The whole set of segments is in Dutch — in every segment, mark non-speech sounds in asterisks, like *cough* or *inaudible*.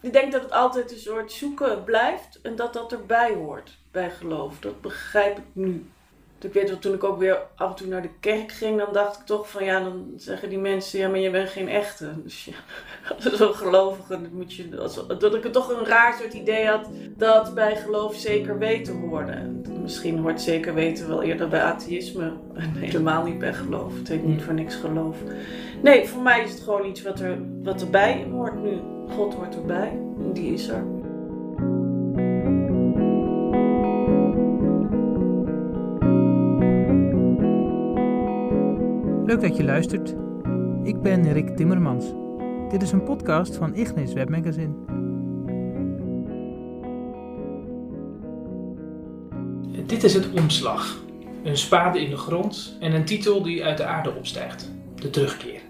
ik denk dat het altijd een soort zoeken blijft en dat dat erbij hoort bij geloof. Dat begrijp ik nu. Ik weet wel, toen ik ook weer af en toe naar de kerk ging, dan dacht ik toch van ja, dan zeggen die mensen, ja, maar je bent geen echte. Dus ja, zo'n gelovige, dan moet je, dat ik het toch een raar soort idee had dat bij geloof zeker weten hoorde. Misschien hoort zeker weten wel eerder bij atheïsme en *laughs* helemaal niet bij geloof. Het heet niet voor niks geloof. Nee, voor mij is het gewoon iets wat, er, wat erbij hoort nu. God hoort erbij, die is er. Leuk dat je luistert. Ik ben Rick Timmermans. Dit is een podcast van Ignis Webmagazine. Dit is het omslag. Een spade in de grond en een titel die uit de aarde opstijgt. De terugkeer.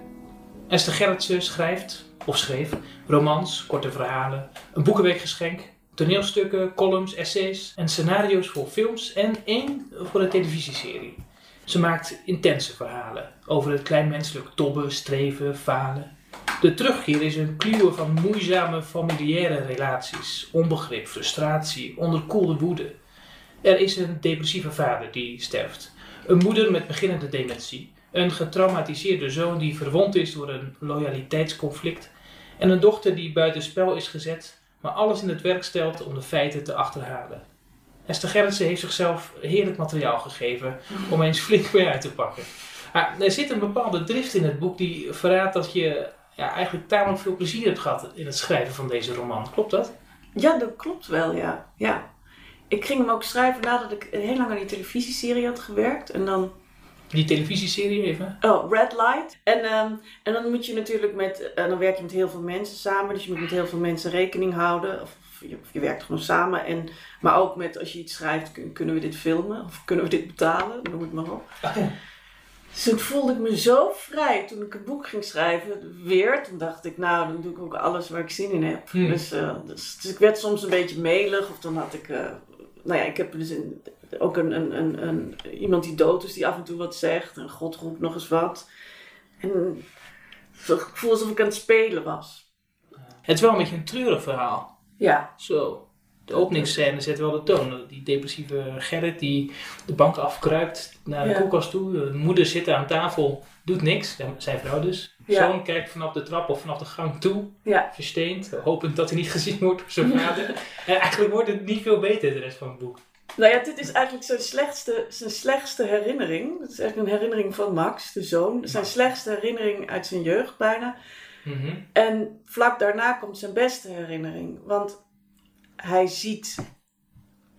Esther Gerritsen schrijft, of schreef, romans, korte verhalen, een boekenweekgeschenk, toneelstukken, columns, essays en scenario's voor films en één voor een televisieserie. Ze maakt intense verhalen over het kleinmenselijk tobben, streven, falen. De terugkeer is een kluwen van moeizame familiaire relaties, onbegrip, frustratie, onderkoelde woede. Er is een depressieve vader die sterft, een moeder met beginnende dementie, een getraumatiseerde zoon die verwond is door een loyaliteitsconflict en een dochter die buitenspel is gezet, maar alles in het werk stelt om de feiten te achterhalen. Esther Gerritsen heeft zichzelf heerlijk materiaal gegeven om eens flink mee uit te pakken. Maar er zit een bepaalde drift in het boek die verraadt dat je ja, eigenlijk tamelijk veel plezier hebt gehad in het schrijven van deze roman. Klopt dat? Ja, dat klopt wel, ja. ja. Ik ging hem ook schrijven nadat ik heel lang aan die televisieserie had gewerkt. En dan die televisieserie even? Oh, Red Light. En, ehm, en dan moet je natuurlijk met, uh, dan werk je met heel veel mensen samen. Dus je moet met heel veel mensen rekening houden. Of, je, je, werkt gewoon samen. En, maar ook met als je iets schrijft, kunnen we dit filmen? Of kunnen we dit betalen? Noem het maar op. *laughs* Dus toen voelde ik me zo vrij toen ik een boek ging schrijven, weer. Toen dacht ik, nou, dan doe ik ook alles waar ik zin in heb. Hmm. Dus, uh, dus, dus, ik werd soms een beetje melig. Of dan had ik, uh, nou ja, ik heb dus in, ook een, een, een, een, iemand die dood is, die af en toe wat zegt. En God roept nog eens wat. En het gevoel alsof ik aan het spelen was. Het is wel een beetje een treurig verhaal. Ja. Zo. De openingsscène zet wel de toon. Die depressieve Gerrit die de bank afkruipt naar de ja. koelkast toe. De moeder zit aan tafel, doet niks. Zijn vrouw dus. Ja. Zoon kijkt vanaf de trap of vanaf de gang toe. Ja. Versteend. Hopend dat hij niet gezien wordt door zijn *laughs* vader. en eigenlijk wordt het niet veel beter de rest van het boek. Nou ja, dit is eigenlijk zijn slechtste, zijn slechtste herinnering. Het is eigenlijk een herinnering van Max, de zoon. Zijn slechtste herinnering uit zijn jeugd bijna. Mm En vlak daarna komt zijn beste herinnering. Want hij ziet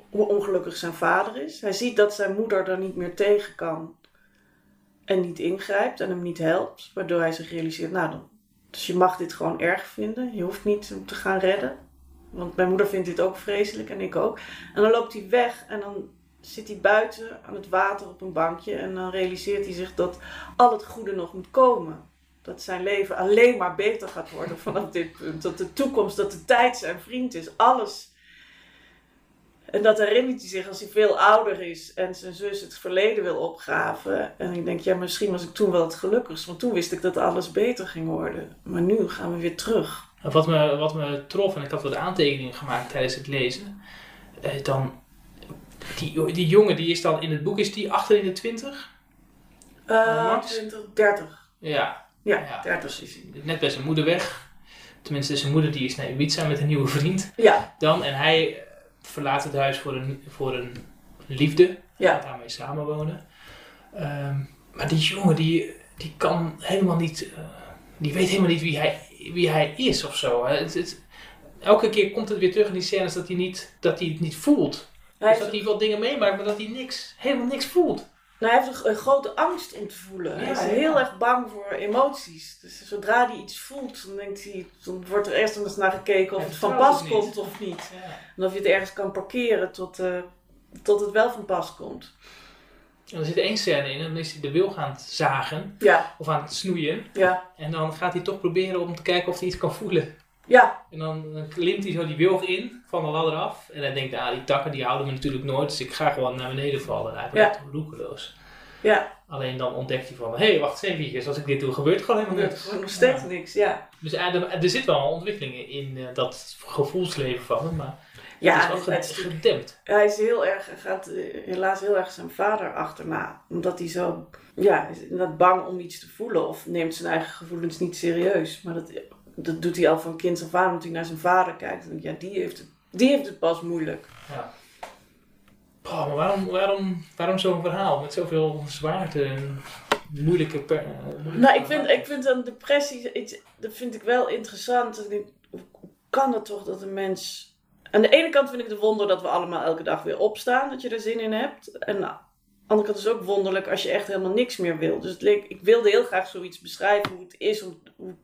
hoe ongelukkig zijn vader is. Hij ziet dat zijn moeder er niet meer tegen kan. En niet ingrijpt en hem niet helpt. Waardoor hij zich realiseert, nou dus je mag dit gewoon erg vinden. Je hoeft niet hem te gaan redden. Want mijn moeder vindt dit ook vreselijk en ik ook. En dan loopt hij weg en dan zit hij buiten aan het water op een bankje. En dan realiseert hij zich dat al het goede nog moet komen. Dat zijn leven alleen maar beter gaat worden vanaf dit punt. Dat de toekomst, dat de tijd zijn vriend is. Alles. En dat herinnert hij zich als hij veel ouder is en zijn zus het verleden wil opgraven. En ik denk, ja, misschien was ik toen wel het gelukkigst. Want toen wist ik dat alles beter ging worden. Maar nu gaan we weer terug. Wat me, wat me trof, en ik had wat aantekeningen gemaakt tijdens het lezen, eh, dan, die, die jongen die is dan in het boek, is die achter in de 20? Uh, 20, 30. Ja. Ja, ja 30 is Net bij zijn moeder weg. Tenminste, zijn moeder die is naar Ibiza met een nieuwe vriend. Ja. Dan, en hij verlaat het huis voor een, voor een liefde. Ja. Daarmee samenwonen. Um, maar die jongen, die, die kan helemaal niet, uh, die weet helemaal niet wie hij wie hij is of zo. Het, het, elke keer komt het weer terug in die scènes dat hij, niet, dat hij het niet voelt. dus dat hij wel dingen meemaakt, maar dat hij niks, helemaal niks voelt. Nou, hij heeft een, grote angst om te voelen. hij is heel erg bang voor emoties. Dus zodra hij iets voelt, dan, denkt hij, dan wordt er eerst eens naar gekeken of het van pas komt of niet. En of je het ergens kan parkeren tot, uh, tot het wel van pas komt. En er zit één scène in en dan is hij de wil gaan zagen. Of aan het snoeien. Ja. En dan gaat hij toch proberen om te kijken of hij iets kan voelen. Ja. En dan klimt hij zo die wilg in, van de ladder af. En hij denkt, ah, die takken die houden me natuurlijk nooit. Dus ik ga gewoon naar beneden vallen. En hij wordt ja. roekeloos. Ja, Alleen dan ontdekt hij van, hé, hey, wacht eens even, als ik dit doe, gebeurt er gewoon er helemaal niks. gewoon nog steeds Ja. niks, ja. Dus eh, er, er zit wel ontwikkelingen in eh, dat gevoelsleven van hem, maar Ja, het is het ge- natuurlijk- gedempt. hij is heel erg, gaat eh, helaas heel erg zijn vader achterna. Omdat hij zo, ja, is bang om iets te voelen. Of neemt zijn eigen gevoelens niet serieus. Maar dat, dat doet hij al van kind af aan, omdat hij naar zijn vader kijkt. En ja, die heeft het, die heeft het pas moeilijk. Ja. Maar waarom, waarom, waarom zo'n verhaal met zoveel zwaarte en moeilijke... Per, eh, moeilijke Nou, ik vind, ik vind een depressie, iets, dat vind ik wel interessant. Ik hoe kan het toch dat een mens... Aan de ene kant vind ik het wonder dat we allemaal elke dag weer opstaan, dat je er zin in hebt. En aan de andere kant is het ook wonderlijk als je echt helemaal niks meer wil. Dus het leek, ik wilde heel graag zoiets beschrijven hoe het is, om, hoe,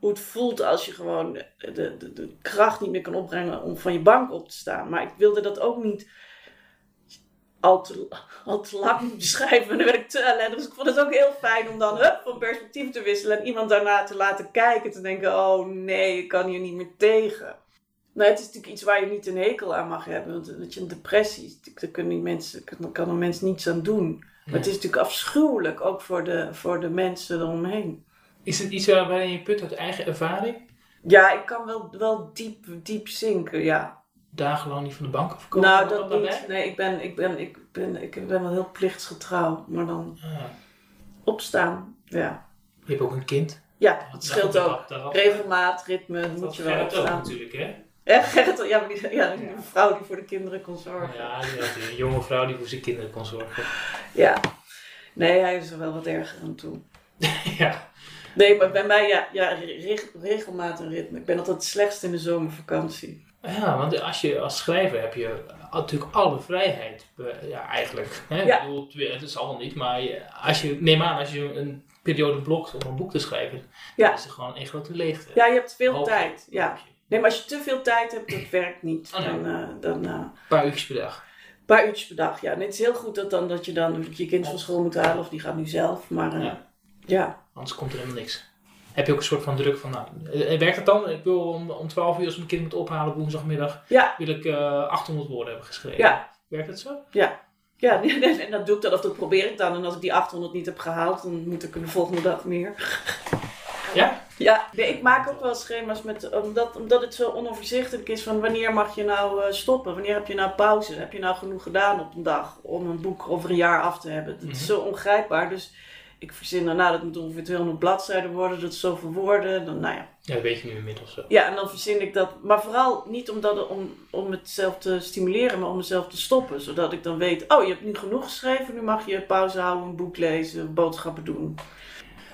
hoe het voelt als je gewoon de, de, de kracht niet meer kan opbrengen om van je bank op te staan. Maar ik wilde dat ook niet al te, al te lang *laughs* beschrijven. En dan werd ik te ellendig. Dus ik vond het ook heel fijn om dan hup, van perspectief te wisselen. En iemand daarna te laten kijken. Te denken, oh nee, ik kan hier niet meer tegen. Nou, het is natuurlijk iets waar je niet een hekel aan mag hebben. Want dat je een depressie daar kunnen mensen, daar kan een mens niets aan doen. Maar het is natuurlijk afschuwelijk, ook voor de, voor de mensen eromheen. Is het iets waar- waarin je put uit eigen ervaring? Ja, ik kan wel, wel diep, diep zinken, ja. Dagenlang niet van de bank afkomen? nou, dat daarbij? niet. Nee, ik ben, ik, ben, ik, ben, ik ben wel heel plichtsgetrouw. Maar dan Ah, opstaan, ja. je hebt ook een kind. Ja, dat scheelt ook. Regelmaat, ritme, Dat moet je wel ook opstaan. natuurlijk, hè? Ja, Gerrit, ja, die, ja, die vrouw die voor de kinderen kon zorgen. Ja, die een jonge vrouw die voor zijn kinderen kon zorgen. Ja. Nee, hij is er wel wat erger aan toe. *laughs* ja. Nee, maar bij mij, ja, ja reg- regelmaat en ritme. Ik ben altijd het slechtst in de zomervakantie. ja, want als je als schrijver heb je natuurlijk alle vrijheid. eh, Ja, eigenlijk. Hè? Ja. Ik bedoel, het- het is allemaal niet, maar als je, neem aan, als je een periode blokt om een boek te schrijven, Ja. dan is er gewoon één grote leegte. Ja, je hebt veel tijd. Ja. Nee, maar als je te veel tijd hebt, dat werkt niet. Oh, nee. Dan, eh, dan eh, Een paar uurtjes per dag. een paar uurtjes per dag. Ja, en het is heel goed dat, dan, dat je dan dat je kind van school moet halen of die gaat nu zelf. Maar Ja. ja. Anders komt er helemaal niks. Heb je ook een soort van druk van, nou, eh, werkt het dan? Ik wil om, om 12 uur als mijn kind moet ophalen woensdagmiddag, Ja, wil ik eh 800 woorden hebben geschreven. Ja. Werkt het zo? ja. Ja, *laughs* en dat doe ik dan, of dat probeer ik dan. En als ik die 800 niet heb gehaald, dan moet ik er de volgende dag meer. *laughs* Ja? Ja, nee, ik maak ook wel schema's met, omdat, omdat het zo onoverzichtelijk is van wanneer mag je nou eh, stoppen? Wanneer heb je nou pauze? Heb je nou genoeg gedaan op een dag om een boek over een jaar af te hebben? Het is Mhm. zo ongrijpbaar, dus ik verzin dan, nou dat moet ongeveer 200 bladzijden worden, dat is zoveel woorden, dan nou ja. Ja, dat weet je nu inmiddels zo. Ja, en dan verzin ik dat, maar vooral niet omdat het, om, om het zelf te stimuleren, maar om mezelf te stoppen. Zodat ik dan weet, oh je hebt nu genoeg geschreven, nu mag je pauze houden, een boek lezen, boodschappen doen.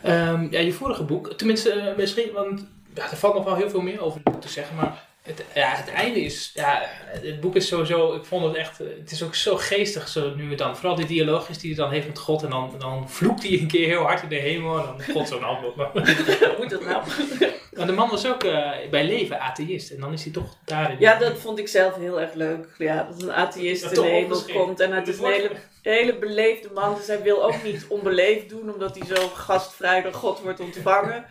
Ehm, ja, je vorige boek, tenminste eh, misschien, want ja, er valt nog wel heel veel meer over het te zeggen, maar het, ja, het einde is, ja, het boek is sowieso, ik vond het echt, het is ook zo geestig zo nu en dan. Vooral die dialoogjes die hij dan heeft met God en dan, dan vloekt hij een keer heel hard in de hemel en dan God zo'n antwoord. Maar, *laughs* Hoe moet dat nou? *laughs* maar de man was ook eh, bij leven atheïst en dan is hij toch daarin. Ja, dat vond ik zelf heel erg leuk. Ja, dat een atheïst Dat in de hemel komt. En het is een hele, hele beleefde man. Dus hij wil ook niet onbeleefd doen, omdat hij zo gastvrij door God wordt ontvangen.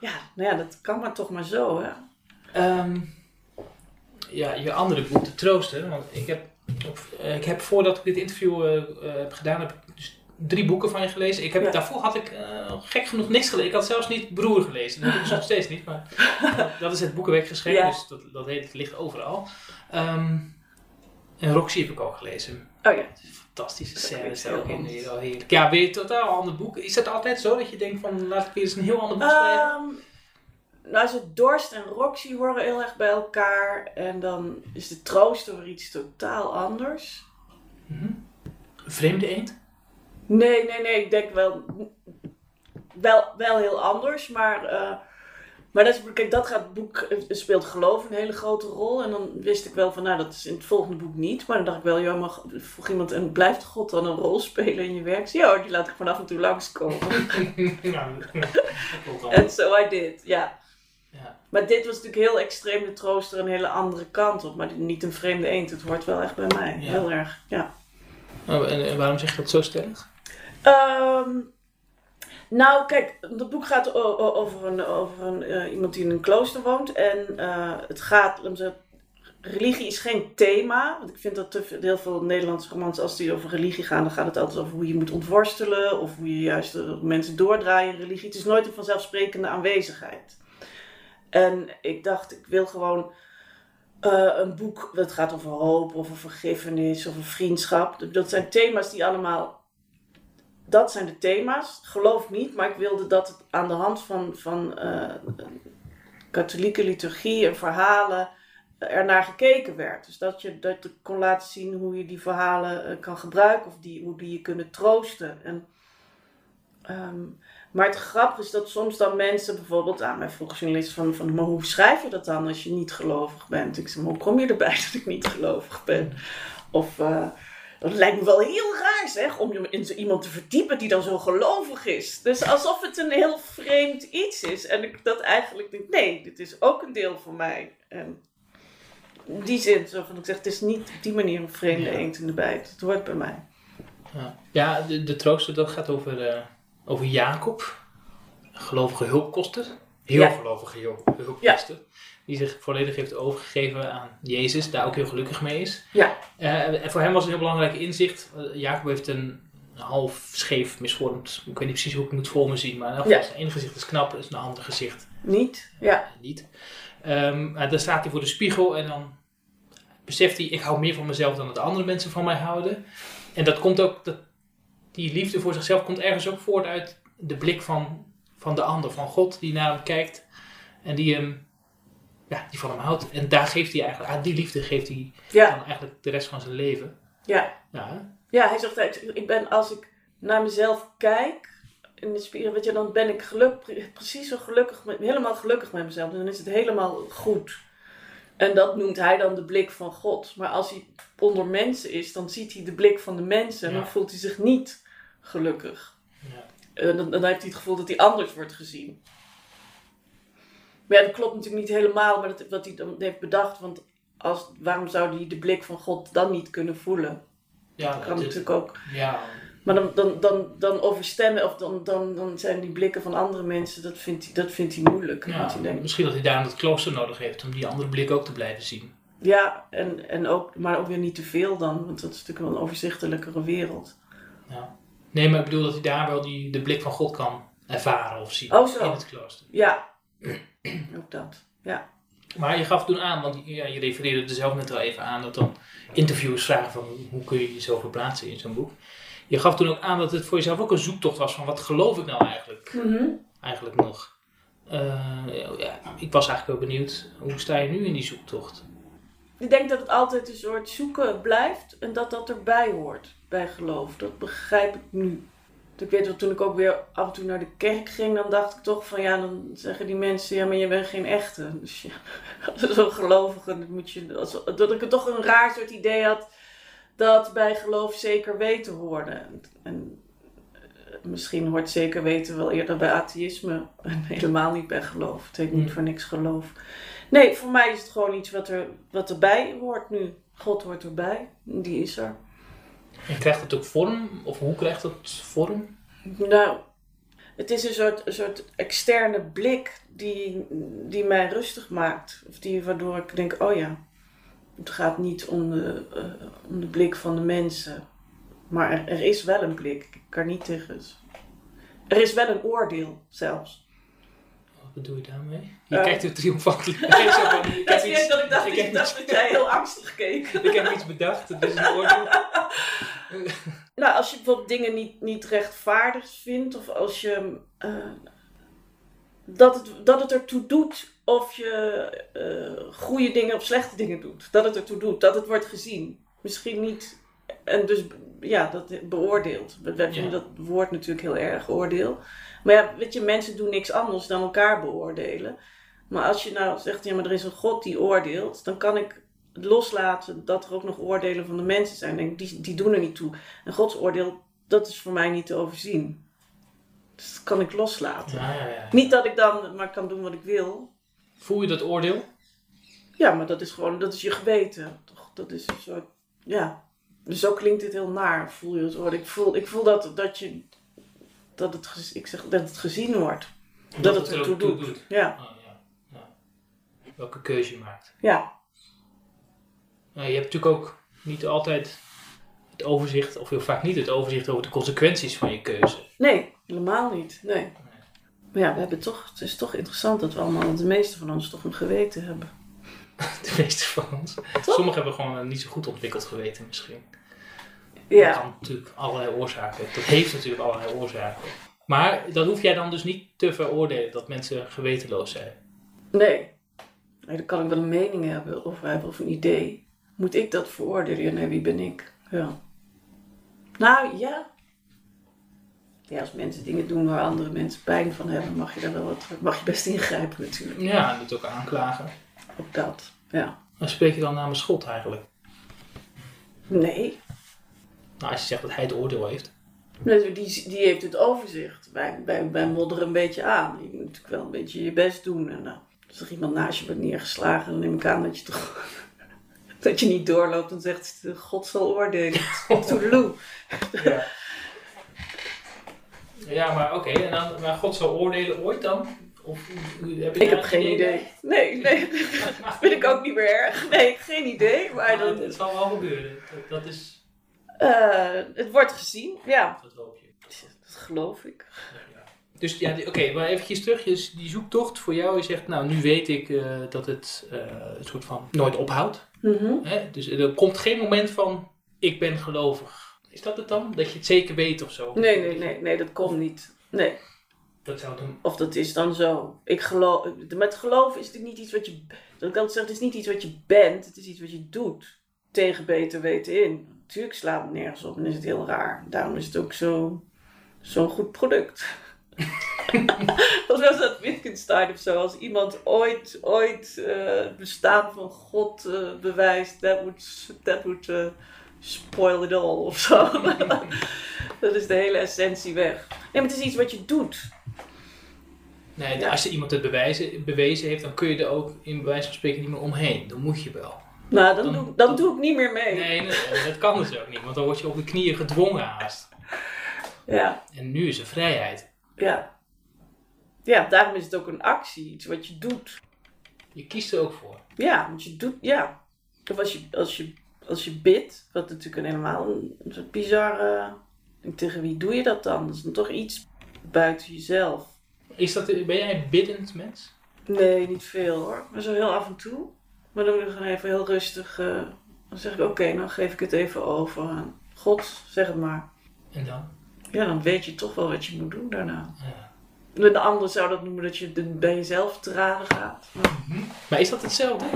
Ja, nou ja, dat kan maar toch maar zo, hè. Ehm, ja, je andere boek, De Trooster. Want ik heb, eh, ik heb voordat ik dit interview eh, eh, heb gedaan, heb ik dus drie boeken van je gelezen. Ik heb, Ja. Daarvoor had ik gek genoeg niks gelezen. Ik had zelfs niet Broer gelezen. Dat heb ik dus nog steeds niet. Maar *laughs* dat is het boekenwerk geschreven, Ja. dus dat, dat heet, het ligt overal. Ehm, en Roxy heb ik ook gelezen. Oh ja. Fantastische Dat scènes ook in. heerlijk. Ja, weer een totaal ander boek. Is het altijd zo dat je denkt van laat ik weer eens een heel ander boek schrijven? Ehm, nou, ze Dorst en Roxy horen heel erg bij elkaar. En dan is de trooster weer iets totaal anders. Mhm. Vreemde eend? Nee, nee, nee. Ik denk wel, wel, wel heel anders. Maar, eh, maar dat, is, kijk, dat gaat het boek, eh, speelt geloof een hele grote rol. En dan wist ik wel van, nou, dat is in het volgende boek niet. Maar dan dacht ik wel, ja, maar vroeg iemand, en blijft God dan een rol spelen in je werk? Ja, hoor, die laat ik van af en toe langskomen. *laughs* En so I did, ja. Ja. Maar dit was natuurlijk heel extreem, de trooster een hele andere kant op. Maar niet een vreemde eend, het hoort wel echt bij mij. Ja. Heel erg, ja. Oh, en, en waarom zeg je dat zo stellig? Ehm, nou, kijk, het boek gaat over, een, over een, eh, iemand die in een klooster woont. En eh, het gaat, religie is geen thema. Want ik vind dat te veel, heel veel Nederlandse romans, als die over religie gaan, dan gaat het altijd over hoe je moet ontworstelen. Of hoe je juist eh, mensen doordraaien in religie. Het is nooit een vanzelfsprekende aanwezigheid. En ik dacht, ik wil gewoon eh, een boek dat gaat over hoop, over vergiffenis, over vriendschap. Dat zijn thema's die allemaal. Dat zijn de thema's. Geloof niet, maar ik wilde dat het aan de hand van, van eh, katholieke liturgie en verhalen er naar gekeken werd. Dus dat je, dat kon laten zien hoe je die verhalen eh, kan gebruiken of die, hoe die je kunnen troosten. En, ehm, maar het grappige is dat soms dan mensen bijvoorbeeld aan mij vroegen journalist van, van maar hoe schrijf je dat dan als je niet gelovig bent? Ik zei, hoe kom je erbij *laughs* dat ik niet gelovig ben? Of uh, dat lijkt me wel heel raar zeg, om je in zo iemand te verdiepen die dan zo gelovig is. Dus alsof het een heel vreemd iets is. En ik dat eigenlijk denk, nee, dit is ook een deel van mij. En in die zin, zo van ik zeg, het is niet op die manier een vreemde Ja. eend in de bijt. Het hoort bij mij. Ja, ja de, de trooster dat gaat over, eh, over Jacob, gelovige hulpkoster. Heel Ja. gelovige hulp, hulpkoster. Die zich volledig heeft overgegeven aan Jezus, daar ook heel gelukkig mee is. Ja. Eh, en voor hem was een heel belangrijk inzicht. eh, Jacob heeft een half scheef misvormd. Ik weet niet precies hoe ik het moet voor me zien, maar Ja. zijn ene gezicht is knap, is een ander gezicht Niet? Ja. niet. Ehm, maar dan staat hij voor de spiegel en dan beseft hij, ik hou meer van mezelf dan dat andere mensen van mij houden. En dat komt ook, dat, die liefde voor zichzelf komt ergens ook voort uit de blik van, van de ander, van God die naar hem kijkt en die hem, ja, die van hem houdt. En daar geeft hij eigenlijk, aan die liefde geeft hij Ja. dan eigenlijk de rest van zijn leven. Ja. Ja? Ja, hij zegt, ik ben, als ik naar mezelf kijk in de weet je, dan ben ik geluk, pre- precies zo gelukkig, met, helemaal gelukkig met mezelf. Dan is het helemaal goed. En dat noemt hij dan de blik van God. Maar als hij onder mensen is, dan ziet hij de blik van de mensen en Ja. dan voelt hij zich niet gelukkig. Ja. En dan, dan heeft hij het gevoel dat hij anders wordt gezien. Maar ja, dat klopt natuurlijk niet helemaal, maar dat, wat hij dan heeft bedacht. Want als, waarom zou hij de blik van God dan niet kunnen voelen? ja, Dat kan natuurlijk ook. ja, Maar dan, dan, dan, dan overstemmen, of dan, dan, dan zijn die blikken van andere mensen, dat vindt hij, dat vindt hij moeilijk. ja, hij denkt, misschien dat hij daar het klooster nodig heeft om die andere blik ook te blijven zien. ja, en, en ook, maar ook weer niet te veel dan, want dat is natuurlijk wel een overzichtelijkere wereld. Ja. Nee, maar ik bedoel dat hij daar wel die, de blik van God kan ervaren of zien Oh, in het klooster. Ja, *clears throat* ook dat. Ja, Maar je gaf toen aan, want ja, je refereerde er zelf net al even aan, dat dan interviewers vragen van hoe kun je jezelf verplaatsen in zo'n boek. Je gaf toen ook aan dat het voor jezelf ook een zoektocht was van wat geloof ik nou eigenlijk, eigenlijk nog. Eh, ja, ik was eigenlijk wel benieuwd, hoe sta je nu in die zoektocht? Ik denk dat het altijd een soort zoeken blijft en dat dat erbij hoort bij geloof. Dat begrijp ik nu. Ik weet wel, toen ik ook weer af en toe naar de kerk ging, dan dacht ik toch van ja, dan zeggen die mensen, ja, maar je bent geen echte. *laughs* Dus ja, zo'n gelovige, dat moet je, als, dat ik het toch een raar soort idee had dat bij geloof zeker weten hoorde. En, eh, misschien hoort zeker weten wel eerder bij atheïsme *laughs* en helemaal niet bij geloof. Het heet niet voor niks geloof. Nee, voor mij is het gewoon iets wat, er, wat erbij hoort nu. God hoort erbij, die is er. En krijgt het ook vorm, of hoe krijgt het vorm? Nou, het is een soort, een soort externe blik die, die mij rustig maakt. Of die, waardoor ik denk, oh ja, het gaat niet om de, eh, om de blik van de mensen. Maar er, er is wel een blik, ik kan niet tegen. Er is wel een oordeel zelfs. Wat bedoel je daarmee? Je Eh. kijkt er triomfantelijk. Van, ik heb iets, dat ik dacht, ik heb dat jij heel angstig keek. *laughs* ik heb iets bedacht, het is een oordeel. *laughs* Nou, als je bijvoorbeeld dingen niet, niet rechtvaardig vindt, of als je. eh, dat, het, dat het ertoe doet of je eh, goede dingen of slechte dingen doet. Dat het ertoe doet, dat het wordt gezien. Misschien niet. En dus ja, dat beoordeeld. We we vinden Ja. dat woord natuurlijk heel erg oordeel. Maar ja, weet je, mensen doen niks anders dan elkaar beoordelen. Maar als je nou zegt, ja, maar er is een God die oordeelt, dan kan ik het loslaten dat er ook nog oordelen van de mensen zijn. Denk, die, die doen er niet toe. En Gods oordeel, dat is voor mij niet te overzien. Dus dat kan ik loslaten. Ja, ja, ja. Niet dat ik dan maar kan doen wat ik wil. Voel je dat oordeel? Ja, maar dat is gewoon, dat is je geweten. Toch? Dat is een soort, ja. Dus zo klinkt dit heel naar, voel je het oordeel. Ik voel, ik voel dat, dat je, dat het, ik zeg, dat het gezien wordt. Dat, het er ook toe doet. Ja, Oh, ja. Ja. Welke keuze je maakt. ja. Nou, je hebt natuurlijk ook niet altijd het overzicht, of heel vaak niet het overzicht over de consequenties van je keuze. Nee, helemaal niet. Nee. Maar ja, we hebben toch, het is toch interessant dat we allemaal, de meeste van ons, toch een geweten hebben. *laughs* De meeste van ons. Sommigen hebben gewoon een niet zo goed ontwikkeld geweten misschien. Dat Ja, kan natuurlijk allerlei oorzaken. Dat heeft natuurlijk allerlei oorzaken. Maar dat hoef jij dan dus niet te veroordelen dat mensen gewetenloos zijn. nee. nee. Dan kan ik wel een mening hebben of hebben of een idee. Moet ik dat veroordelen? Nee, wie ben ik? Ja. Nou, ja. Ja, als mensen dingen doen waar andere mensen pijn van hebben, mag je daar wel wat, mag je best ingrijpen natuurlijk. Ja, en dat ook aanklagen. Op dat, ja. Dan spreek je dan namens God eigenlijk. Nee, Nou, als je zegt dat hij het oordeel heeft. Nee, Die, die heeft het overzicht. Wij, wij, wij modderen een beetje aan. Je moet natuurlijk wel een beetje je best doen. En nou, als er iemand naast je wordt neergeslagen, dan neem ik aan dat je toch. *laughs* dat je niet doorloopt en zegt: God zal oordelen. *laughs* Toedeloe. Ja, ja maar oké. en dan maar God zal oordelen ooit dan? Of heb je Ik heb geen een idee. Nee, nee. Dat *laughs* vind ik ook niet meer erg. Nee, geen idee. Maar Maar dan, het zal wel gebeuren. Dat, dat is. eh, het wordt gezien. Ja, Dat hoop je. dat geloof ik. Ja. Dus ja, oké, maar eventjes terug. Die zoektocht voor jou, je zegt, nou, nu weet ik eh, dat het eh, een soort van nooit ophoudt. Mhm. Hè? Dus er komt geen moment van, ik ben gelovig. Is dat het dan? Dat je het zeker weet of zo? Nee, nee, nee, nee, dat komt niet. Nee. Dat dan... Of dat is dan zo. Ik geloof, met geloof is het niet iets wat je. Dat ik altijd zeg, het is niet iets wat je bent, het is iets wat je doet. Tegen beter weten in. Natuurlijk slaat het nergens op en is het heel raar. Daarom is het ook zo- zo'n goed product. *laughs* Was dat Wittgenstein of zo? Als iemand ooit, ooit eh, het bestaan van God eh, bewijst, that would eh, spoil it all of zo. *laughs* dat is de hele essentie weg. Nee, maar het is iets wat je doet. Nee, Ja. als je iemand het bewijzen, bewezen heeft, dan kun je er ook in bij wijze van spreken niet meer omheen. Dan moet je wel. Nou, dan, Dan- doe, dan dan- doe ik niet meer mee. Nee, dat kan dus ook niet, want dan word je op de knieën gedwongen haast. Ja, En nu is er vrijheid. ja. Ja, daarom is het ook een actie, iets wat je doet. Je kiest er ook voor. Ja, want je doet, ja. Of als je, als je, als je bidt, wat natuurlijk een helemaal een, een soort bizarre... Tegen wie doe je dat dan? Dat is dan toch iets buiten jezelf. Is dat, ben jij een biddend mens? Nee, niet veel hoor. Maar zo heel af en toe. Maar dan moet ik gewoon even heel rustig... eh, dan zeg ik, oké, dan geef ik het even over aan God, zeg het maar. En dan? Ja, dan weet je toch wel wat je moet doen daarna. Ja. De ander zou dat noemen dat je bij jezelf te raden gaat. Maar, Maar is dat hetzelfde?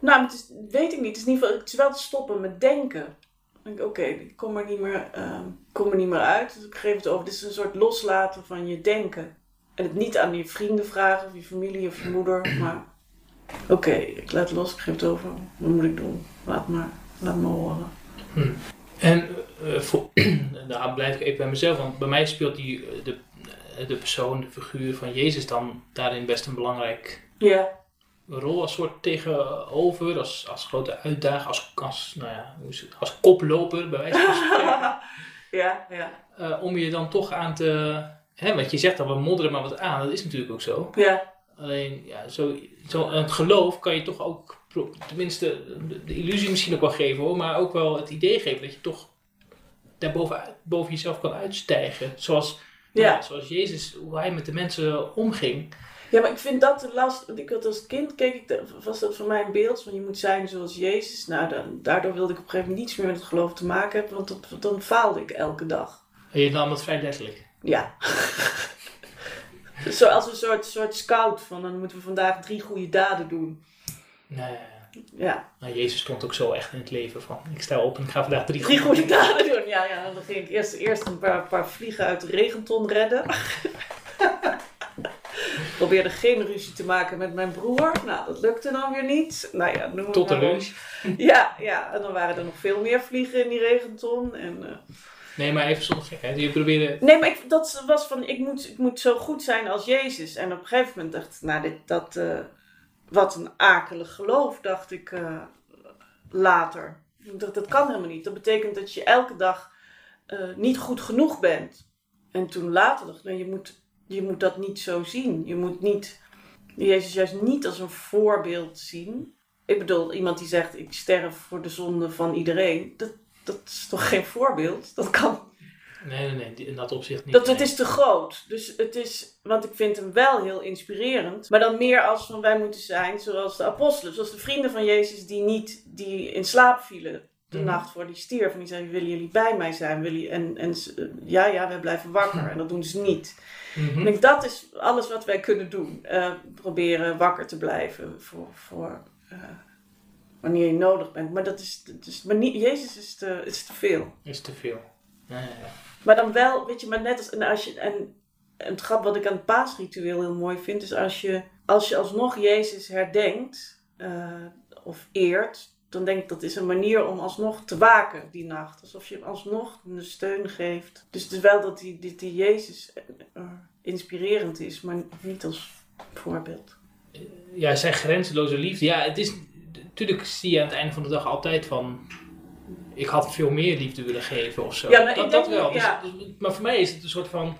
nou, het is, weet ik niet. Het is, in ieder geval, het is wel te stoppen met denken. Dan denk ik, oké, ik kom er, niet meer, ehm, kom er niet meer uit. Dus ik geef het over. Dit is een soort loslaten van je denken. En het niet aan je vrienden vragen, of je familie of je moeder. Maar oké, ik laat los, ik geef het over. Wat moet ik doen? Laat maar, laat me horen. En eh, voor, *clears throat* daar blijf ik even bij mezelf, want bij mij speelt die, eh, de, eh, de persoon, de figuur van Jezus dan daarin best een belangrijk Ja, rol als soort tegenover, als, als grote uitdager, als, als, nou ja, als koploper bij wijze van spreken. *laughs* ja, ja. Om je dan toch aan te, hè, want je zegt dan we modderen maar wat aan, dat is natuurlijk ook zo. Ja, Alleen, ja, zo, zo, het geloof kan je toch ook, tenminste, de, de illusie misschien ook wel geven hoor, maar ook wel het idee geven dat je toch daarboven boven jezelf kan uitstijgen. Zoals, Ja. ja, zoals Jezus, hoe hij met de mensen omging. Ja, maar ik vind dat de last. Want ik had als kind keek ik, de- was dat voor mij een beeld van je moet zijn zoals Jezus. Nou, dan, daardoor wilde ik op een gegeven moment niets meer met het geloof te maken hebben, want dat, dan faalde ik elke dag. En je nam dat vrij letterlijk. Ja. *laughs* Zoals een soort, soort scout van dan moeten we vandaag drie goede daden doen. Nee, Ja, nou, Jezus stond ook zo echt in het leven van, ik sta op en ik ga vandaag drie, drie goede daden doen. Ja, ja, dan ging ik eerst, eerst een paar, paar vliegen uit de regenton redden. *laughs* Probeerde geen ruzie te maken met mijn broer. Nou, dat lukte dan weer niet. Nou ja, noem tot de maar lunch. Ja, ja, en dan waren er nog veel meer vliegen in die regenton. En, eh, Nee, maar even zonder gekheid. Je probeerde, Nee, maar ik, dat was van, ik moet, ik moet zo goed zijn als Jezus. En op een gegeven moment dacht ik, nou, dit, dat, eh, wat een akelig geloof, dacht ik eh, later. Dacht, dat kan helemaal niet. Dat betekent dat je elke dag eh, niet goed genoeg bent. En toen later dacht ik, nee, je moet, je moet dat niet zo zien. Je moet niet, Jezus juist niet als een voorbeeld zien. Ik bedoel, iemand die zegt ik sterf voor de zonde van iedereen, dat, dat is toch geen voorbeeld? Dat kan. Nee, nee, nee, in dat opzicht niet. Dat, het is te groot. Dus het is, want ik vind hem wel heel inspirerend. Maar dan meer als van wij moeten zijn zoals de apostelen. Zoals de vrienden van Jezus die niet, die in slaap vielen de Mhm. nacht voor die stierf. En die zeiden, willen jullie bij mij zijn? Willen jullie... En, en ja, ja, wij blijven wakker. *laughs* En dat doen ze niet. Mhm. Ik denk, dat is alles wat wij kunnen doen. Eh, proberen wakker te blijven voor, voor eh, wanneer je nodig bent. Maar dat is, dat is maar niet, Jezus is te, is te veel. Is te veel. Ja, ja, ja. Maar dan wel, weet je, maar net als, en als je, en, en het grap wat ik aan het paasritueel heel mooi vind, is als je, als je alsnog Jezus herdenkt, eh, of eert, dan denk ik dat is een manier om alsnog te waken die nacht. Alsof je hem alsnog een steun geeft. Dus het is wel dat die, die, die Jezus eh, inspirerend is, maar niet als voorbeeld. ja, zijn grenzeloze liefde. Ja, het is natuurlijk zie je aan het einde van de dag altijd van. Ik had veel meer liefde willen geven of zo. Ja, maar dat, dat wel. Dus- dus- maar voor mij is het een soort van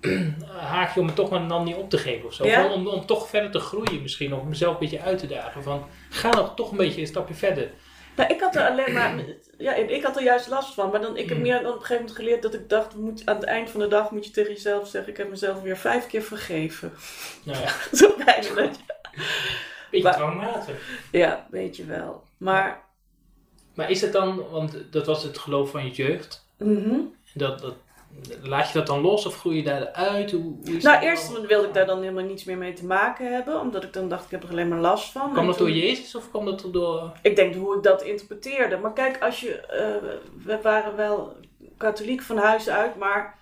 *clears throat* haakje om het toch maar dan niet op te geven of zo. Ja? Om, om toch verder te groeien misschien. Of om mezelf een beetje uit te dagen. Van ga nog toch een beetje een stapje verder. Nou, ik had er alleen maar, ja, ik had er juist last van. Maar dan, ik heb Mm. meer dan op een gegeven moment geleerd dat ik dacht, moet, aan het eind van de dag moet je tegen jezelf zeggen, ik heb mezelf weer vijf keer vergeven. Nou ja, *laughs* Zo *laughs* beetje Maar- dwangmatig. Ja, weet je wel. Maar, Maar is het dan, want dat was het geloof van je jeugd. mhm. Dat, dat, laat je dat dan los of groei je daaruit? Hoe, hoe is nou dat eerst dan? wilde ik daar dan helemaal niets meer mee te maken hebben. Omdat ik dan dacht, ik heb er alleen maar last van. Kwam dat door Jezus of kwam dat door... Ik denk hoe ik dat interpreteerde. Maar kijk, als je, eh, we waren wel katholiek van huis uit, maar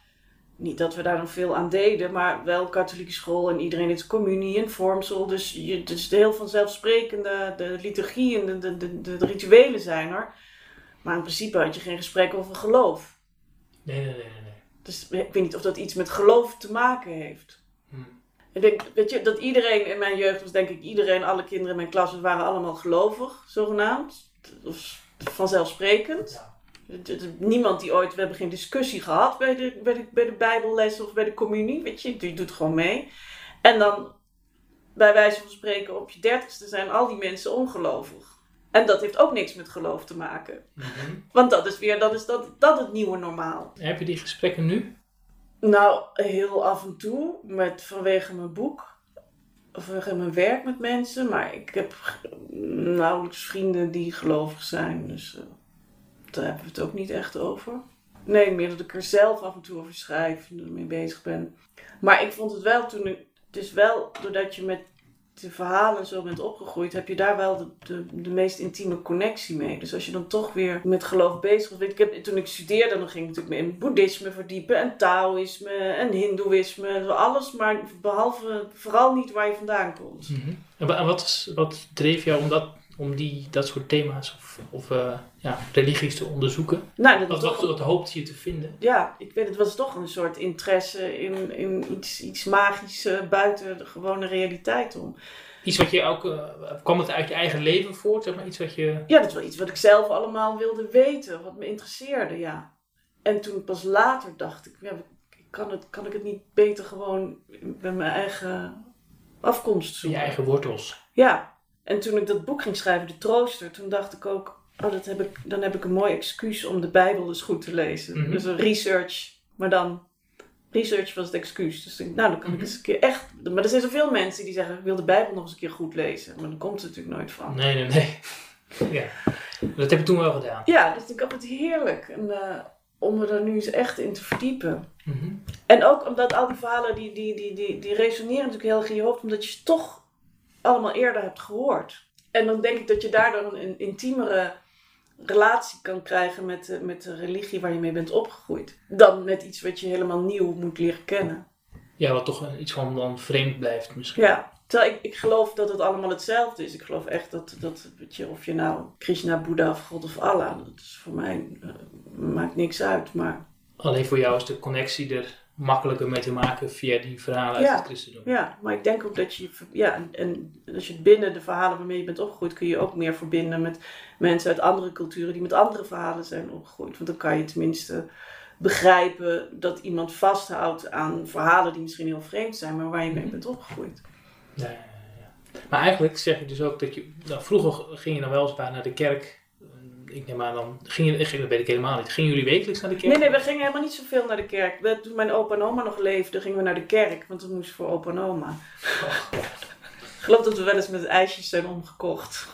niet dat we daar dan veel aan deden, maar wel katholieke school en iedereen is communie en vormsel. Dus, je, dus de heel vanzelfsprekende, de liturgie en de, de, de, de rituelen zijn er. Maar in principe had je geen gesprek over geloof. Nee, nee, nee, nee. Dus ik weet niet of dat iets met geloof te maken heeft. Hm. Ik denk, weet je, dat iedereen in mijn jeugd was, denk ik, iedereen, alle kinderen in mijn klas waren allemaal gelovig, zogenaamd. Of vanzelfsprekend. Ja. Niemand die ooit, we hebben geen discussie gehad bij de, bij de, bij de Bijbelles of bij de communie, weet je, die doet gewoon mee. En dan, bij wijze van spreken, op je dertigste zijn al die mensen ongelovig. En dat heeft ook niks met geloof te maken. Mhm. Want dat is weer, dat is dat, dat het nieuwe normaal. Heb je die gesprekken nu? Nou, heel af en toe, met, vanwege mijn boek. Of vanwege mijn werk met mensen. Maar ik heb nauwelijks vrienden die gelovig zijn. Dus eh, daar hebben we het ook niet echt over. Nee, meer dat ik er zelf af en toe over schrijf en ermee bezig ben. Maar ik vond het wel toen ik... Is wel, doordat je met de verhalen zo bent opgegroeid, heb je daar wel de, de, meest intieme connectie mee. Dus als je dan toch weer met geloof bezig weet Ik heb, toen ik studeerde, dan ging ik natuurlijk in boeddhisme verdiepen en taoïsme en hindoeïsme. Alles, maar behalve vooral niet waar je vandaan komt. Mhm. En wa- en wat, wat dreef jou om, dat, om die, dat soort thema's of, of eh, ja, religies te onderzoeken? Nou, dat Wat, was wat, hoopte je te vinden? ja, ik weet het was toch een soort interesse in, in iets, iets magisch eh, buiten de gewone realiteit om. Iets wat je ook, eh, kwam het uit je eigen leven voort? Zeg maar iets wat je... Ja, dat wel iets wat ik zelf allemaal wilde weten, wat me interesseerde, ja. En toen pas later dacht ik, ja, kan, het, kan ik het niet beter gewoon bij mijn eigen afkomst je zoeken? eigen wortels. Ja, en toen ik dat boek ging schrijven, De Trooster, toen dacht ik ook, oh, dat heb ik, dan heb ik een mooi excuus om de Bijbel eens goed te lezen. Mhm. Dus een research, maar dan, research was het excuus. Dus ik nou, dan kan ik Mhm. eens een keer echt, maar er zijn zoveel mensen die zeggen, ik wil de Bijbel nog eens een keer goed lezen. Maar dan komt het natuurlijk nooit van. Nee, nee, nee. *laughs* ja. Dat heb je toen wel gedaan. Ja, dus ik had het heerlijk en, eh, om me daar nu eens echt in te verdiepen. Mhm. En ook omdat al die verhalen, die, die, die, die, die resoneren natuurlijk heel erg in je hoofd, omdat je toch allemaal eerder hebt gehoord. En dan denk ik dat je daardoor een, een intiemere relatie kan krijgen met de, met de religie waar je mee bent opgegroeid. Dan met iets wat je helemaal nieuw moet leren kennen. Ja, wat toch iets van dan vreemd blijft misschien. Ja, terwijl ik, ik geloof dat het allemaal hetzelfde is. Ik geloof echt dat, dat weet je, of je nou Krishna, Boeddha of God of Allah, dat is voor mij, eh, maakt niks uit. Maar Alleen voor jou is de connectie er makkelijker mee te maken via die verhalen uit Ja. het christendom. Ja, maar ik denk ook dat je, ja, en, en als je binnen de verhalen waarmee je bent opgegroeid, kun je ook meer verbinden met mensen uit andere culturen die met andere verhalen zijn opgegroeid. Want dan kan je tenminste begrijpen dat iemand vasthoudt aan verhalen die misschien heel vreemd zijn, maar waar je mee bent opgegroeid. Ja, ja, ja. Maar eigenlijk zeg je dus ook dat je... Nou, vroeger ging je dan wel eens bij naar de kerk. Ik neem aan dan... Ging je, ik, dat weet ik helemaal niet. Gingen jullie wekelijks naar de kerk? Nee, nee, we gingen helemaal niet zoveel naar de kerk. We- Toen mijn opa en oma nog leefden, gingen we naar de kerk. Want dat moest voor opa en oma. Ik *laughs* geloof dat we wel eens met ijsjes zijn omgekocht.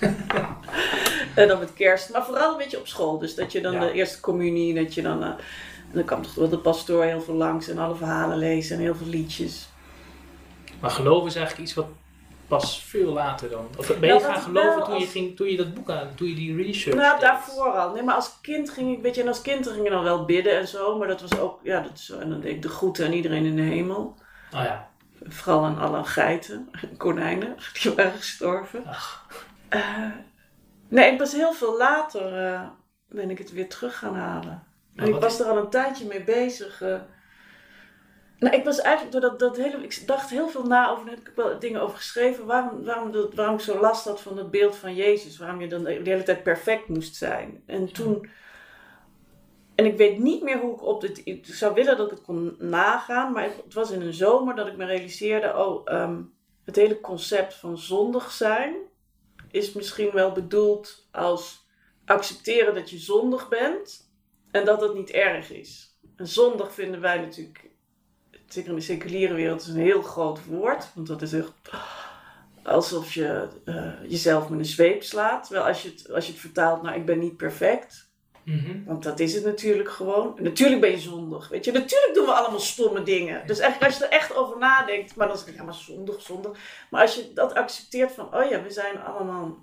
*laughs* en dan met kerst. Maar vooral een beetje op school. Dus dat je dan Ja. de eerste communie, dat je dan... eh, en dan kwam toch wel de pastoor heel veel langs en alle verhalen lezen en heel veel liedjes. Maar geloof is eigenlijk iets wat pas veel later dan... Of ben je Nou, gaan geloven toen je, ging, toen je dat boek aan... Toen je die research Nou, deed? daarvoor al. Nee, maar als kind ging ik, weet je, en als kind ging je dan wel bidden en zo. Maar dat was ook, ja, dat is zo. En dan deed ik de groeten aan iedereen in de hemel. Oh ja. Vooral aan alle geiten en konijnen, *laughs* die waren gestorven. Ach. Eh, nee, ik was heel veel later eh, ben ik het weer terug gaan halen. En ik was er al een tijdje mee bezig. eh. Nou, ik was eigenlijk door dat, dat hele. Ik dacht heel veel na over. Daar heb ik wel dingen over geschreven. Waarom, waarom, dat, waarom ik zo last had van het beeld van Jezus. Waarom je dan de hele tijd perfect moest zijn. En toen. En ik weet niet meer hoe ik op dit. Ik zou willen dat ik het kon nagaan. Maar het was in een zomer dat ik me realiseerde. Oh, ehm, het hele concept van zondig zijn. Is misschien wel bedoeld als accepteren dat je zondig bent. En dat het niet erg is. En zondig vinden wij natuurlijk, zeker in de seculiere wereld, is een heel groot woord. Want dat is echt alsof je eh, jezelf met een zweep slaat. Terwijl als je, het, als je het vertaalt naar ik ben niet perfect. Mhm. Want dat is het natuurlijk gewoon. En natuurlijk ben je zondig. Weet je, natuurlijk doen we allemaal stomme dingen. Dus eigenlijk als je er echt over nadenkt, maar dan zeg je, ja, maar zondig, zondig. Maar als je dat accepteert van, oh ja, we zijn allemaal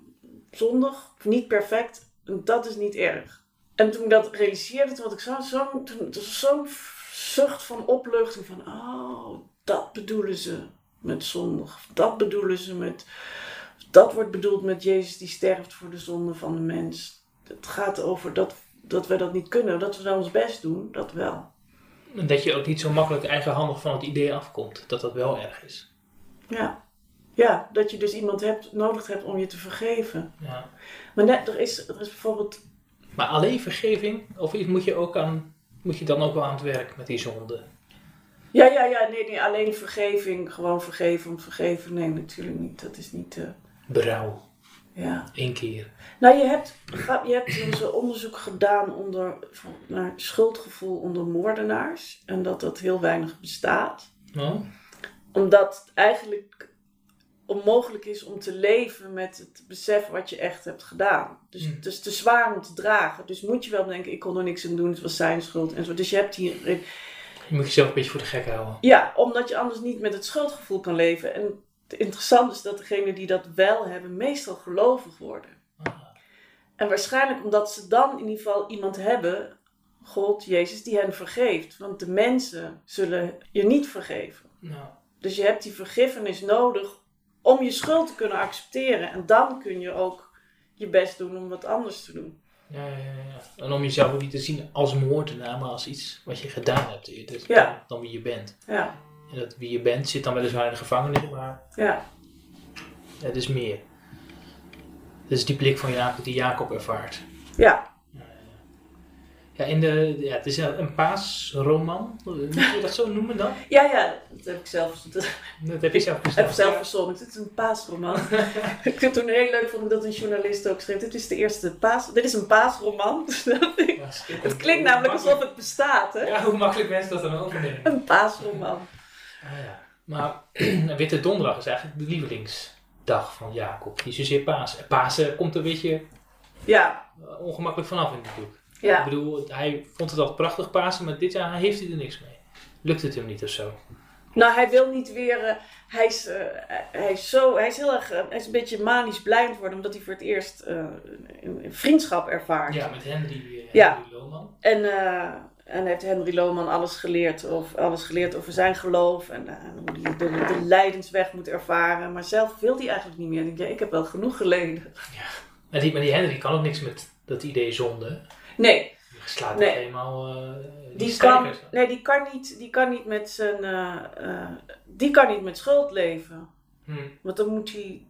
zondig, of niet perfect, dat is niet erg. En toen ik dat realiseerde, toen had ik zo'n zo, was zo'n zucht van opluchting van, oh, dat bedoelen ze met zondig. Dat bedoelen ze met, dat wordt bedoeld met Jezus die sterft voor de zonde van de mens. Het gaat over dat, dat we dat niet kunnen, dat we dan ons best doen, dat wel. En dat je ook niet zo makkelijk eigenhandig van het idee afkomt. Dat dat wel erg is. Ja. Ja, dat je dus iemand hebt, nodig hebt om je te vergeven. Ja. Maar net, er is, er is bijvoorbeeld Maar alleen vergeving? Of moet je, ook aan, moet je dan ook wel aan het werk met die zonde? Ja, ja, ja, nee, nee, alleen vergeving, gewoon vergeven om vergeven. Nee, natuurlijk niet. Dat is niet, eh, Berouw. ja. Eén keer. Nou, je hebt, je hebt dus een onderzoek gedaan onder, van, naar schuldgevoel onder moordenaars. En dat dat heel weinig bestaat. Oh? Omdat eigenlijk onmogelijk is om te leven met het besef wat je echt hebt gedaan. Dus Hmm. het is te zwaar om te dragen. Dus moet je wel denken, ik kon er niks aan doen, het was zijn schuld. En zo. Dus je hebt hier Je moet jezelf een beetje voor de gek houden. Ja, omdat je anders niet met het schuldgevoel kan leven. En het interessante is dat degenen die dat wel hebben, meestal gelovig worden. Ah. En waarschijnlijk omdat ze dan in ieder geval iemand hebben, God, Jezus, die hen vergeeft. Want de mensen zullen je niet vergeven. Nou, Dus je hebt die vergiffenis nodig om je schuld te kunnen accepteren. En dan kun je ook je best doen om wat anders te doen. ja, ja, ja. En om jezelf ook niet te zien als moordenaar, maar als iets wat je gedaan hebt. eerder Ja. Dan, dan wie je bent. Ja, En dat wie je bent zit dan weliswaar in de gevangenis, maar ja, het is meer. Het is die blik van Jacob die Jacob ervaart. ja. Ja, in de, ja, het is een, een paasroman. Moet je dat zo noemen dan? Ja, ja, dat heb ik zelf, dat Dat heb je zelf heb zelf verzonnen. Het is een paasroman. *laughs* ik vind toen heel leuk vond ik dat een journalist ook schreef. Dit is de eerste paas. Dit is een paasroman. *laughs* Dus het klinkt namelijk alsof het bestaat, hè? Ja, hoe makkelijk mensen dat dan overnemen. Een paasroman. Ah, ja. Maar *clears throat* Witte Donderdag is eigenlijk de lievelingsdag van Jacob. Niet zozeer Pasen. Pasen komt er een beetje Ja, eh, ongemakkelijk vanaf in het boek. Ik ja. bedoel, hij vond het altijd prachtig Pasen, maar dit jaar heeft hij er niks mee. Lukt het hem niet of zo? Nou, hij wil niet weer. eh, hij, is, eh, hij, is zo, hij is heel erg. eh, hij is een beetje manisch blind geworden, omdat hij voor het eerst een, een vriendschap ervaart. Ja, met Henry, Ja. Henry Lohman. En, en heeft Henry Lohman alles geleerd, of, alles geleerd over zijn geloof en, hoe hij de, de lijdensweg moet ervaren. Maar zelf wil hij eigenlijk niet meer. Ik denk, ja, ik heb wel genoeg geleden. En die, maar die Henry kan ook niks met dat idee zonde. Nee, Die slaat Nee. helemaal uh, die, die kan, nee die, kan niet, die kan niet met zijn. eh, eh, die kan niet met schuld leven. Hm, Want dan moet hij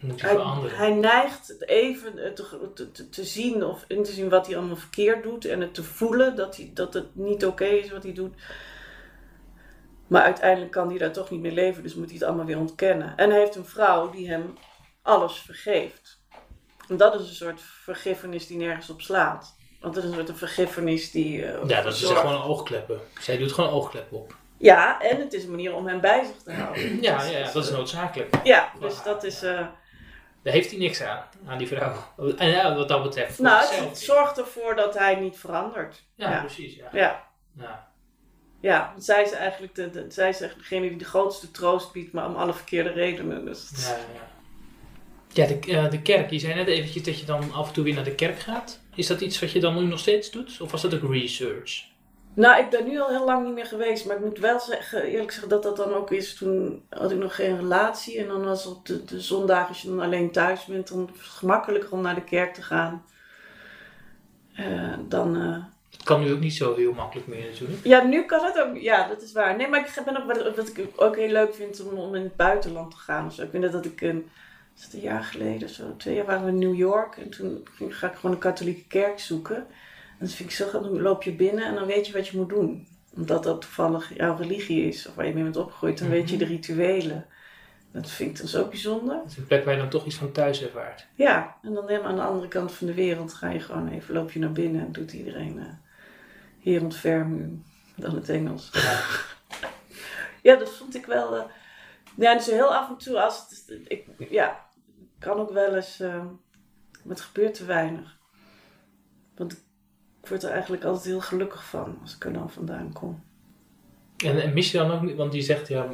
moet Hij, veranderen. hij neigt even te, te, te- te zien of in te zien wat hij allemaal verkeerd doet en het te voelen dat, hij, dat het niet oké is wat hij doet. Maar uiteindelijk kan hij daar toch niet meer leven, dus moet hij het allemaal weer ontkennen. En hij heeft een vrouw die hem alles vergeeft. En dat is een soort vergiffenis die nergens op slaat. Want het is een soort vergiffenis die. eh, Ja, dat is gewoon oogkleppen. Zij doet gewoon oogkleppen op. Ja, en het is een manier om hem bij zich te houden. *clears throat* Ja, ja, dus, dat is noodzakelijk. Ja, dus dat is. eh, Daar heeft hij niks aan, aan die vrouw. En ja, wat dat betreft. nou, het, zorgt ervoor dat hij niet verandert. Ja, ja. precies. Ja. Ja, Ja. ja. want zij is eigenlijk de, de- zij is degene die de grootste troost biedt, maar om alle verkeerde redenen. Dus Ja, ja. Ja, de, eh, de kerk. Je zei net eventjes dat je dan af en toe weer naar de kerk gaat. Is dat iets wat je dan nu nog steeds doet? Of was dat ook research? Nou, ik ben nu al heel lang niet meer geweest, maar ik moet wel zeggen, eerlijk zeggen dat dat dan ook is. Toen had ik nog geen relatie en dan was op de, de zondag, als je dan alleen thuis bent, dan is het gemakkelijker om naar de kerk te gaan. Eh, dan, eh, Het kan nu ook niet zo heel makkelijk meer natuurlijk. Ja, nu kan het ook. Ja, dat is waar. Nee, maar ik ben ook wat, wat ik ook heel leuk vind om, om in het buitenland te gaan. Dus ik weet net dat ik een, is het een jaar geleden, zo twee jaar waren we in New York en toen ging, ga ik gewoon een katholieke kerk zoeken. En dat vind ik zo grappig. Dan loop je binnen en dan weet je wat je moet doen. Omdat dat toevallig jouw religie is of waar je mee bent opgegroeid, dan weet je de rituelen. Dat vind ik dan zo bijzonder. Het is een plek waar je dan toch iets van thuis ervaart. Ja, en dan helemaal aan de andere kant van de wereld ga je gewoon even, loop je naar binnen en doet iedereen uh, hier ontferm u, dan het Engels. Ja. *laughs* Ja, dat vond ik wel. eh, ja, dus heel af en toe, als het. Ik, ja, kan ook wel eens. eh, maar het gebeurt te weinig. Want ik word er eigenlijk altijd heel gelukkig van als ik er dan vandaan kom. En, en mis je dan ook niet, want die zegt ja,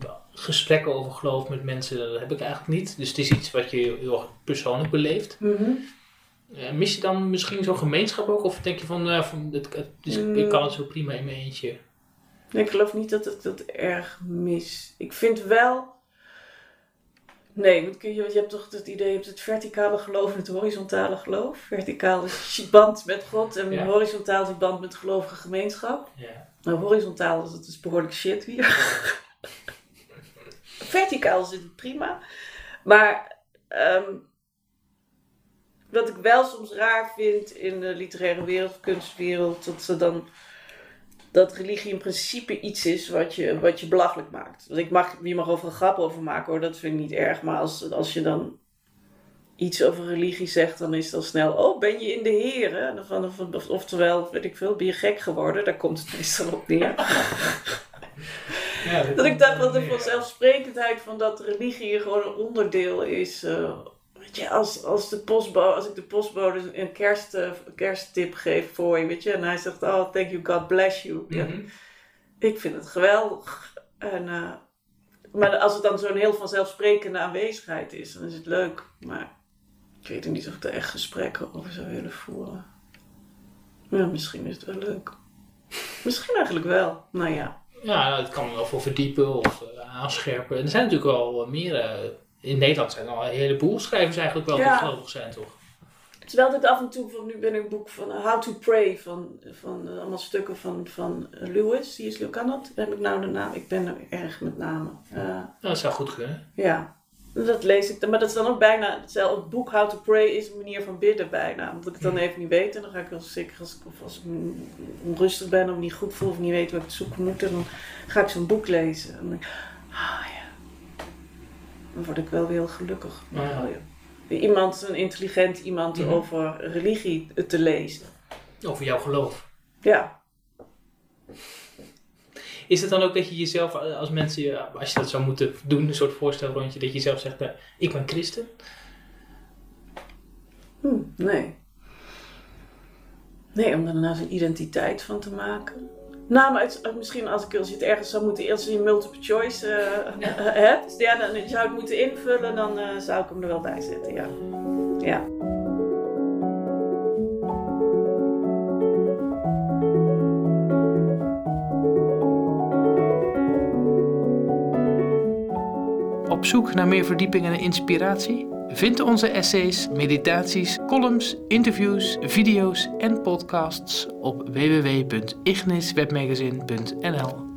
ja, gesprekken over geloof met mensen, dat heb ik eigenlijk niet. Dus het is iets wat je heel persoonlijk beleeft. Eh, mis je dan misschien zo'n gemeenschap ook? Of denk je van, eh, van het, het is- Mm. ik kan het zo prima in mijn eentje? Nee, ik geloof niet dat ik dat erg mis. Ik vind wel. Nee, want kun je, je hebt toch het idee, je hebt het verticale geloof en het horizontale geloof. Verticaal is je band met God en Ja. horizontaal is je band met de gelovige gemeenschap. Ja. Nou, horizontaal is het dus behoorlijk shit hier. *laughs* Verticaal zit het prima. Maar ehm, wat ik wel soms raar vind in de literaire wereld, kunstwereld, dat ze dan dat religie in principe iets is wat je, wat je belachelijk maakt. Dus ik mag, je mag over een grap over maken hoor, dat vind ik niet erg. Maar als, als je dan iets over religie zegt, dan is het al snel, oh, ben je in de heren? En dan Van, of, oftewel, weet ik veel, ben je gek geworden? Daar komt het *laughs* meestal op neer. Ja, Dat ik dacht dat de vanzelfsprekendheid van dat religie gewoon een onderdeel is. eh, weet je, als, als, de postbode, als ik de postbode een kerst, eh, kersttip geef voor je, weet je, en hij zegt, oh, thank you, God bless you. Ja, Mhm. ik vind het geweldig. En, eh, maar als het dan zo'n heel vanzelfsprekende aanwezigheid is, dan is het leuk. Maar ik weet niet of ik er echt gesprekken over zou willen voeren. Ja, misschien is het wel leuk. Misschien eigenlijk wel. Nou ja. Ja, het kan wel voor verdiepen of eh, aanscherpen. En er zijn natuurlijk wel meer. Eh, in Nederland zijn er al een heleboel schrijvers eigenlijk wel Ja. die gelovig zijn, toch? Terwijl ik af en toe, van, nu ben ik een boek van uh, How to Pray, van, van uh, allemaal stukken van, van uh, Lewis, die is dat? Heb ik nou de naam? Ik ben er erg met namen. Uh, Nou, dat zou goed kunnen. ja, dat lees ik dan, maar dat is dan ook bijna, hetzelfde het boek How to Pray is een manier van bidden bijna. Omdat ik het dan even niet weet en dan ga ik wel zeker, als ik, of als ik onrustig ben of niet goed voel of niet weet wat ik zoeken moet, dan ga ik zo'n boek lezen. En dan denk ik, ah ja, dan word ik wel weer heel gelukkig. Ja. Iemand, een intelligent iemand Mhm. over religie te lezen. Over jouw geloof. Ja. Is het dan ook dat je jezelf, als mensen, als je dat zou moeten doen, een soort voorstelrondje, dat je zelf zegt, eh, ik ben christen? Hm, nee. Nee, om er nou zo'n identiteit van te maken. Nou, maar het, misschien als, ik, als je het ergens zou moeten, als je multiple choice eh, Ja. *laughs* hebt, ja, dan zou ik het moeten invullen, dan eh, zou ik hem er wel bij zetten, ja. Ja. Op zoek naar meer verdieping en inspiratie? Vind onze essays, meditaties, columns, interviews, video's en podcasts op www.igniswebmagazine.nl.